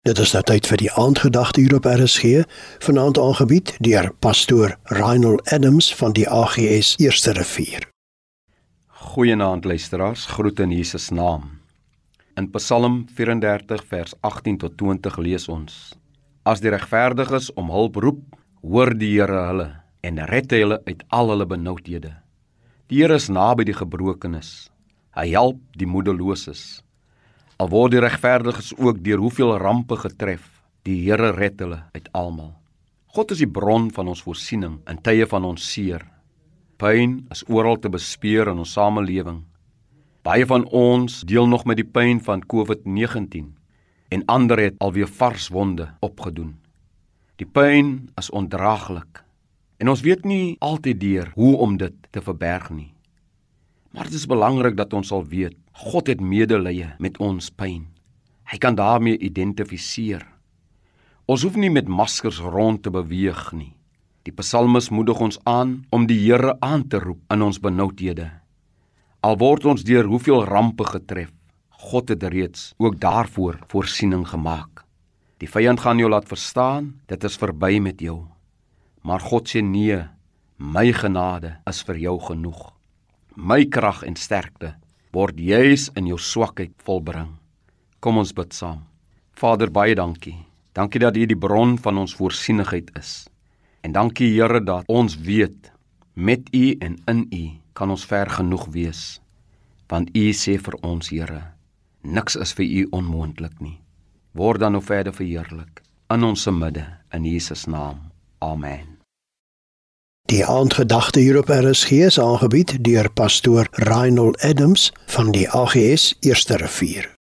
Dit is nou tyd vir die aandgedagte hier op RSG, vanaand aangebied deur pastoor Reinhold Adams van die AGS Eerste Rivier. Goeienaand luisteraars, groete in Jesus naam. In Psalm 34 vers 18 tot 20 lees ons: As die regverdiges om hulp roep, hoor die Here hulle en red hulle uit al hulle benoudhede. Die Here is naby die gebrokenes. Hy help die moedeloses. Al word die regverdiges ook deur hoeveel rampe getref, die Here red hulle uit almal. God is die bron van ons voorsiening in tye van ons seer. Pyn is oral te bespeer in ons samelewing. Baie van ons deel nog met die pyn van COVID-19 en ander het alweer vars wonde opgedoen. Die pyn is ondraaglik en ons weet nie altyd deur hoe om dit te verberg nie. Maar dit is belangrik dat ons sal weet, God het medelee met ons pyn. Hy kan daarmee identifiseer. Ons hoef nie met maskers rond te beweeg nie. Die psalmis moedig ons aan om die Here aan te roep in ons benoudhede. Al word ons deur hoeveel rampe getref, God het reeds ook daarvoor voorsiening gemaak. Die vyand gaan jou laat verstaan, dit is verby met jou. Maar God sê nee, my genade is vir jou genoeg my krag en sterkte word juis in jou swakheid volbring. Kom ons bid saam. Vader, baie dankie. Dankie dat U die bron van ons voorsienigheid is. En dankie Here dat ons weet met U en in U kan ons ver genoeg wees. Want U sê vir ons, Here, niks is vir U onmoontlik nie. Word dan nou verder verheerlik in ons midde in Jesus naam. Amen. Die aandgedagte hier op RSG is aangebied deur pastoor Reinhold Adams van die AGS Eerste Rivier.